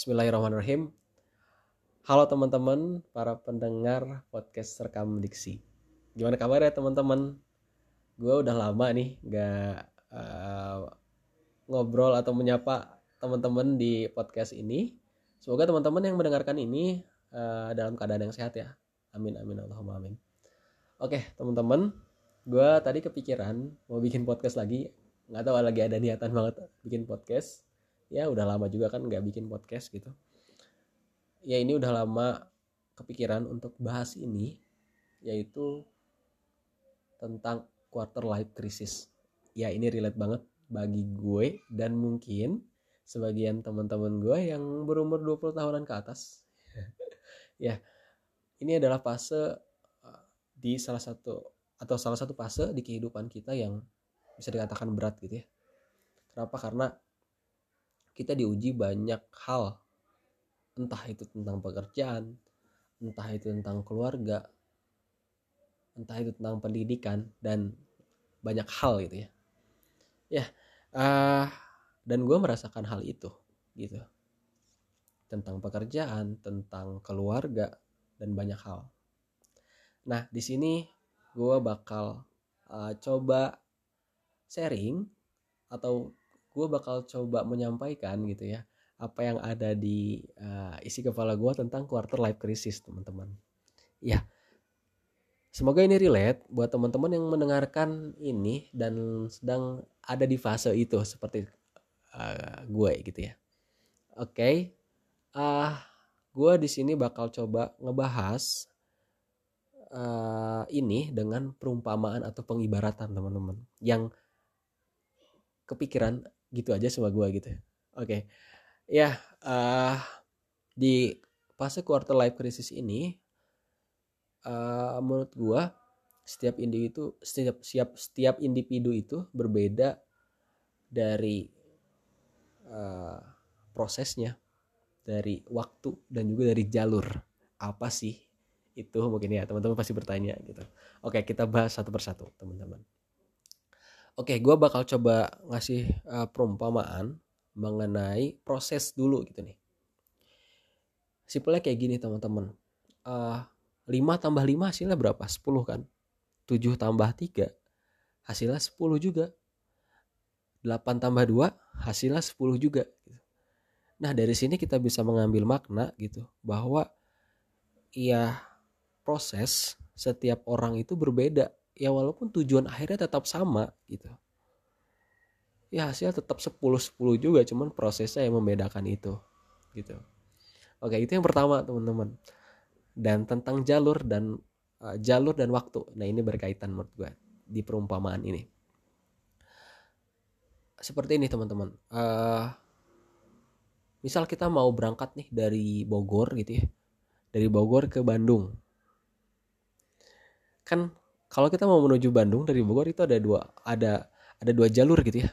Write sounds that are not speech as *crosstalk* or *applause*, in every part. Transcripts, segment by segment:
Bismillahirrahmanirrahim. Halo teman-teman, para pendengar podcast Rekam Diksi. Gimana kabar ya teman-teman? Gue udah lama nih gak uh, ngobrol atau menyapa teman-teman di podcast ini. Semoga teman-teman yang mendengarkan ini uh, dalam keadaan yang sehat ya. Amin amin Allahumma amin. Oke teman-teman, gue tadi kepikiran mau bikin podcast lagi. Nggak tahu lagi ada niatan banget bikin podcast ya udah lama juga kan nggak bikin podcast gitu. Ya ini udah lama kepikiran untuk bahas ini yaitu tentang quarter life crisis. Ya ini relate banget bagi gue dan mungkin sebagian teman-teman gue yang berumur 20 tahunan ke atas. *laughs* Ya ini adalah fase uh, di salah satu atau salah satu fase di kehidupan kita yang bisa dikatakan berat gitu ya. Kenapa? Karena kita diuji banyak hal. Entah itu tentang pekerjaan entah itu tentang keluarga entah itu tentang pendidikan dan banyak hal gitu ya. Ya uh, dan gue merasakan hal itu gitu. Tentang pekerjaan tentang keluarga dan banyak hal. Nah di sini gue bakal uh, coba sharing atau gue bakal coba menyampaikan gitu ya apa yang ada di uh, isi kepala gue tentang quarter life crisis teman-teman ya semoga ini relate buat teman-teman yang mendengarkan ini dan sedang ada di fase itu seperti uh, gue gitu ya oke okay. uh, gue di sini bakal coba ngebahas uh, ini dengan perumpamaan atau pengibaratan teman-teman yang kepikiran gitu aja sama gue gitu oke. Okay. ya uh, di fase quarter life crisis ini uh, menurut gue setiap individu setiap siap setiap individu itu berbeda dari uh, prosesnya dari waktu dan juga dari jalur. Apa sih itu? Mungkin ya teman-teman pasti bertanya gitu. Oke kita bahas satu persatu teman-teman Oke, gue bakal coba ngasih uh, perumpamaan mengenai proses dulu gitu nih. Simpelnya kayak gini teman-teman. Uh, 5 tambah 5 hasilnya berapa? 10 kan? 7 tambah 3 hasilnya 10 juga. 8 tambah 2 hasilnya 10 juga. Nah dari sini kita bisa mengambil makna gitu. Bahwa ya proses setiap orang itu berbeda ya walaupun tujuan akhirnya tetap sama gitu. Ya hasilnya tetap 10-10 juga cuman prosesnya yang membedakan itu gitu. Oke itu yang pertama teman-teman. Dan tentang jalur dan uh, jalur dan waktu. Nah ini berkaitan menurut gue di perumpamaan ini. Seperti ini teman-teman. Uh, misal kita mau berangkat nih dari Bogor gitu ya. Dari Bogor ke Bandung. Kan kalau kita mau menuju Bandung dari Bogor itu ada dua ada ada dua jalur gitu ya.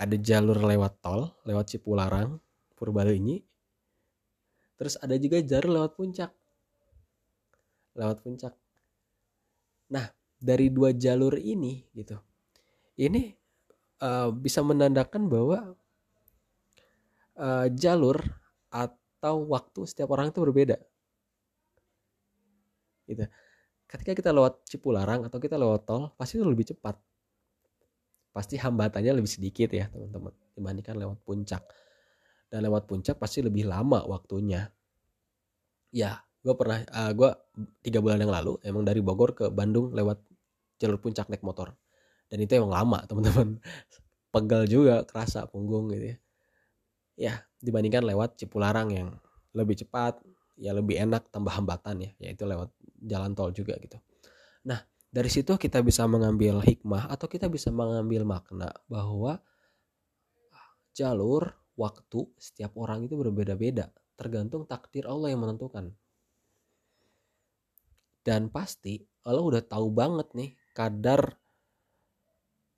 Ada jalur lewat tol lewat Cipularang Purbalunyi. Terus ada juga jalur lewat puncak. Lewat puncak. Nah dari dua jalur ini gitu ini uh, bisa menandakan bahwa uh, jalur atau waktu setiap orang itu berbeda. Gitu ketika kita lewat Cipularang atau kita lewat tol pasti itu lebih cepat. Pasti hambatannya lebih sedikit ya teman-teman dibandingkan lewat puncak. Dan lewat puncak pasti lebih lama waktunya. Ya gue pernah uh, gue tiga bulan yang lalu emang dari Bogor ke Bandung lewat jalur puncak naik motor. Dan itu emang lama teman-teman. *laughs* Pegal juga kerasa punggung gitu ya. Ya dibandingkan lewat Cipularang yang lebih cepat ya lebih enak tambah hambatan ya yaitu lewat jalan tol juga gitu. Nah dari situ kita bisa mengambil hikmah atau kita bisa mengambil makna bahwa jalur waktu setiap orang itu berbeda-beda tergantung takdir Allah yang menentukan. Dan pasti Allah udah tahu banget nih kadar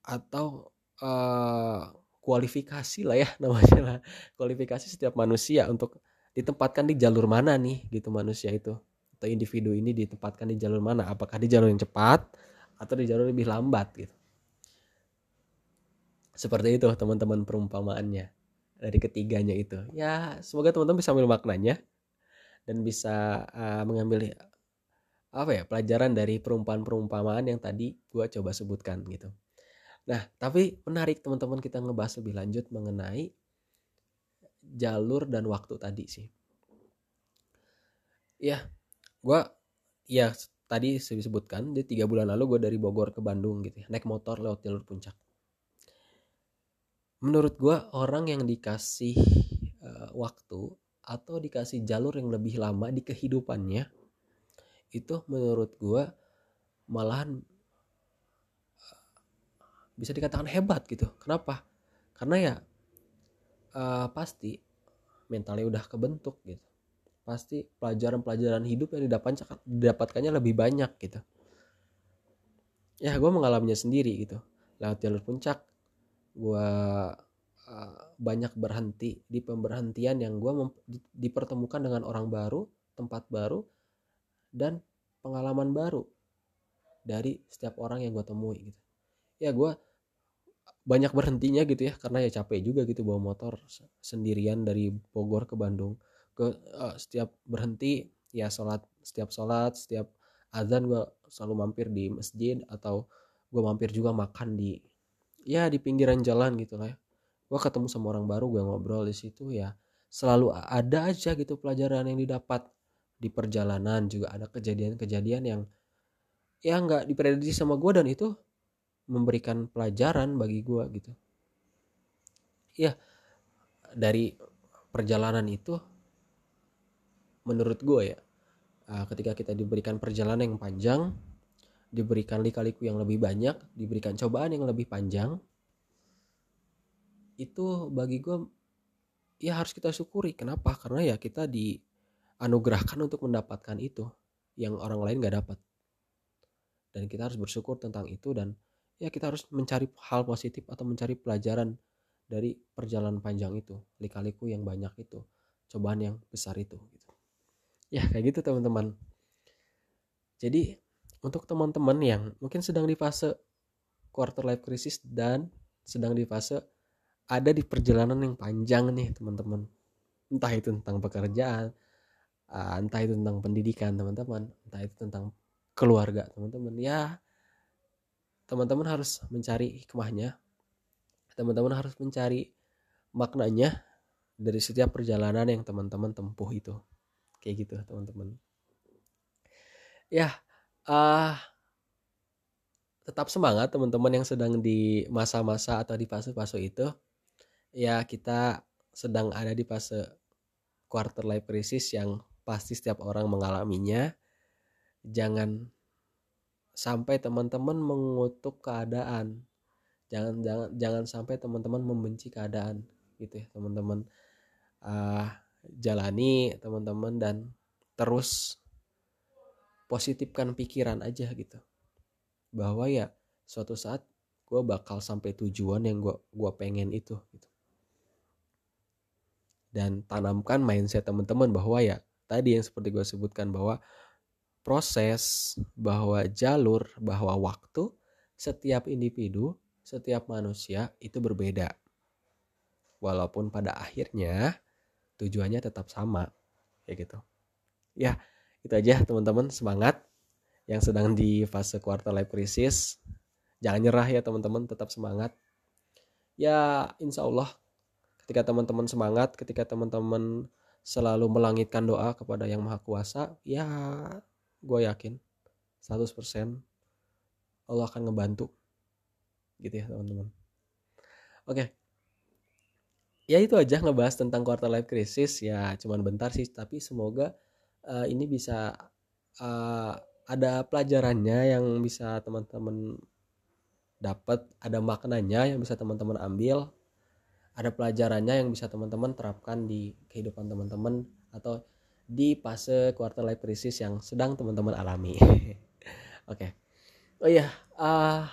atau uh, kualifikasi lah ya *laughs* namanya lah. Kualifikasi setiap manusia untuk ditempatkan di jalur mana nih gitu manusia itu? Atau individu ini ditempatkan di jalur mana? Apakah di jalur yang cepat atau di jalur lebih lambat gitu? Seperti itu teman-teman perumpamaannya dari ketiganya itu. Ya semoga teman-teman bisa ambil maknanya dan bisa uh, mengambil apa ya pelajaran dari perumpamaan-perumpamaan yang tadi gue coba sebutkan gitu. Nah tapi menarik teman-teman kita ngebahas lebih lanjut mengenai jalur dan waktu tadi sih. Ya gue ya tadi saya sebutkan di tiga bulan lalu gue dari Bogor ke Bandung gitu ya, naik motor lewat jalur puncak. Menurut gue orang yang dikasih uh, waktu atau dikasih jalur yang lebih lama di kehidupannya itu menurut gue malahan uh, bisa dikatakan hebat gitu. Kenapa? Karena ya uh, pasti mentalnya udah kebentuk gitu. Pasti pelajaran-pelajaran hidup yang didapatkan didapatkannya lebih banyak gitu. Ya gue mengalaminya sendiri gitu. Lewat jalur puncak gue uh, banyak berhenti di pemberhentian yang gue dipertemukan dengan orang baru tempat baru dan pengalaman baru dari setiap orang yang gue temui gitu. Ya gue banyak berhentinya gitu ya karena ya capek juga gitu bawa motor sendirian dari Bogor ke Bandung ke uh, setiap berhenti ya sholat setiap sholat setiap azan gue selalu mampir di masjid atau gue mampir juga makan di ya di pinggiran jalan gitu lah ya. gue ketemu sama orang baru gue ngobrol di situ ya selalu ada aja gitu pelajaran yang didapat di perjalanan juga ada kejadian-kejadian yang ya nggak diprediksi sama gue dan itu memberikan pelajaran bagi gue gitu. Ya dari perjalanan itu menurut gue ya uh, ketika kita diberikan perjalanan yang panjang diberikan lika-liku yang lebih banyak diberikan cobaan yang lebih panjang itu bagi gue ya harus kita syukuri. Kenapa? Karena ya kita dianugerahkan untuk mendapatkan itu yang orang lain gak dapat. Dan kita harus bersyukur tentang itu dan ya kita harus mencari hal positif atau mencari pelajaran dari perjalanan panjang itu lika-liku yang banyak itu cobaan yang besar itu gitu. Ya kayak gitu teman-teman. Jadi untuk teman-teman yang mungkin sedang di fase quarter life crisis dan sedang di fase ada di perjalanan yang panjang nih teman-teman. Entah itu tentang pekerjaan ah, entah itu tentang pendidikan teman-teman. Entah itu tentang keluarga teman-teman. Ya teman-teman harus mencari hikmahnya. Teman-teman harus mencari maknanya dari setiap perjalanan yang teman-teman tempuh itu. Kayak gitu teman-teman. Ya uh, tetap semangat teman-teman yang sedang di masa-masa atau di fase-fase itu. Ya kita sedang ada di fase quarter life crisis yang pasti setiap orang mengalaminya. Jangan sampai teman-teman mengutuk keadaan. Jangan jangan jangan sampai teman-teman membenci keadaan gitu ya teman-teman. Uh, jalani teman-teman dan terus positifkan pikiran aja gitu. Bahwa ya suatu saat gue bakal sampai tujuan yang gue gua pengen itu gitu. Dan tanamkan mindset teman-teman bahwa ya tadi yang seperti gue sebutkan bahwa proses bahwa jalur bahwa waktu setiap individu setiap manusia itu berbeda. Walaupun pada akhirnya tujuannya tetap sama kayak gitu. Ya itu aja teman-teman. Semangat yang sedang di fase quarter life crisis. Jangan nyerah ya teman-teman. Tetap semangat. Ya insya Allah ketika teman-teman semangat ketika teman-teman selalu melangitkan doa kepada yang maha kuasa ya gue yakin 100% Allah akan ngebantu. Gitu ya teman-teman. Oke. Ya itu aja ngebahas tentang quarter life crisis. Ya cuman bentar sih tapi semoga uh, ini bisa uh, ada pelajarannya yang bisa teman-teman dapat ada maknanya yang bisa teman-teman ambil ada pelajarannya yang bisa teman-teman terapkan di kehidupan teman-teman atau di fase quarter life crisis yang sedang teman-teman alami. *laughs* Oke. Okay. oh iya uh,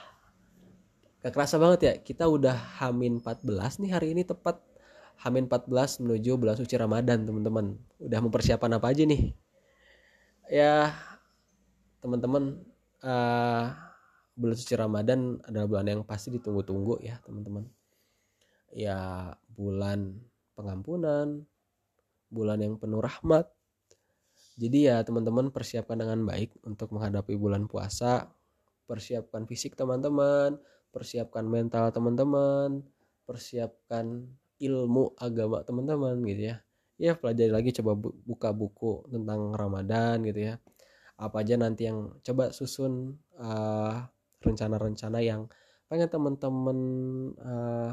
kerasa banget ya kita udah hamin 14 nih hari ini tepat Hamin 14 menuju bulan suci Ramadan teman-teman. Udah mempersiapkan apa aja nih? Ya teman-teman uh, bulan suci Ramadan adalah bulan yang pasti ditunggu-tunggu ya teman-teman. Ya bulan pengampunan bulan yang penuh rahmat jadi ya teman-teman persiapkan dengan baik untuk menghadapi bulan puasa. Persiapkan fisik teman-teman persiapkan mental teman-teman persiapkan ilmu agama teman-teman gitu ya. Ya pelajari lagi coba buka buku tentang Ramadan gitu ya. Apa aja nanti yang coba susun uh, rencana-rencana yang pengen teman-teman uh,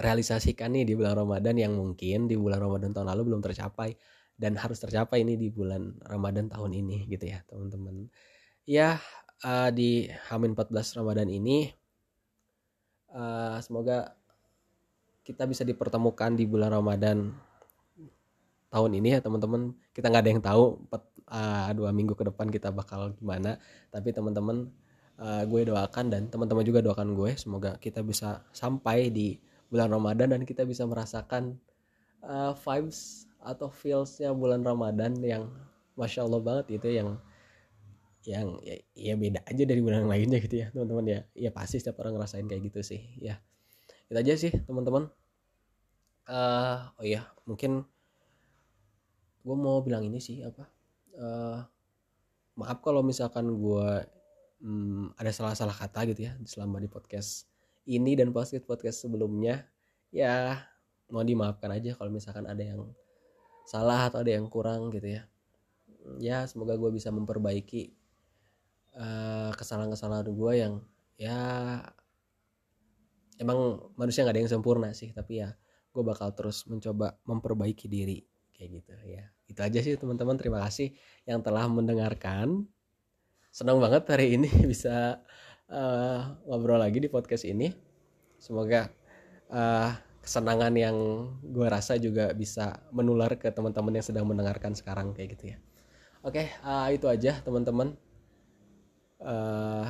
realisasikan nih di bulan Ramadan yang mungkin di bulan Ramadan tahun lalu belum tercapai dan harus tercapai ini di bulan Ramadan tahun ini gitu ya teman-teman. Ya uh, di Hamin 14 Ramadan ini uh, semoga kita bisa dipertemukan di bulan Ramadan tahun ini ya teman-teman. Kita nggak ada yang tahu empat uh, dua minggu ke depan kita bakal gimana tapi teman-teman uh, gue doakan dan teman-teman juga doakan gue semoga kita bisa sampai di bulan Ramadan dan kita bisa merasakan uh, vibes atau feelsnya bulan Ramadan yang masya Allah banget itu yang yang ya, ya beda aja dari bulan lainnya gitu ya teman-teman ya. Ya pasti setiap orang ngerasain kayak gitu sih ya. Itu aja sih teman-teman. Uh, oh ya mungkin gue mau bilang ini sih apa? Uh, maaf kalau misalkan gue um, ada salah-salah kata gitu ya selama di podcast ini dan podcast podcast sebelumnya ya mau dimaafkan aja kalau misalkan ada yang salah atau ada yang kurang gitu ya. Ya semoga gue bisa memperbaiki uh, kesalahan-kesalahan gue yang ya emang manusia nggak ada yang sempurna sih tapi ya gue bakal terus mencoba memperbaiki diri kayak gitu ya. Itu aja sih teman-teman. Terima kasih yang telah mendengarkan. Senang banget hari ini *laughs* bisa uh, ngobrol lagi di podcast ini. Semoga uh, kesenangan yang gue rasa juga bisa menular ke teman-teman yang sedang mendengarkan sekarang kayak gitu ya. Oke uh, itu aja teman-teman. Uh,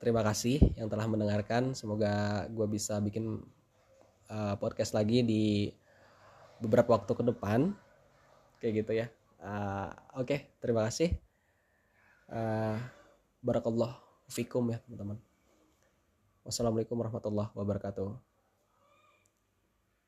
terima kasih yang telah mendengarkan. Semoga gue bisa bikin uh, podcast lagi di beberapa waktu ke depan kayak gitu ya. Uh, oke terima kasih. Uh, barakallah fikum ya teman-teman. Wassalamualaikum warahmatullahi wabarakatuh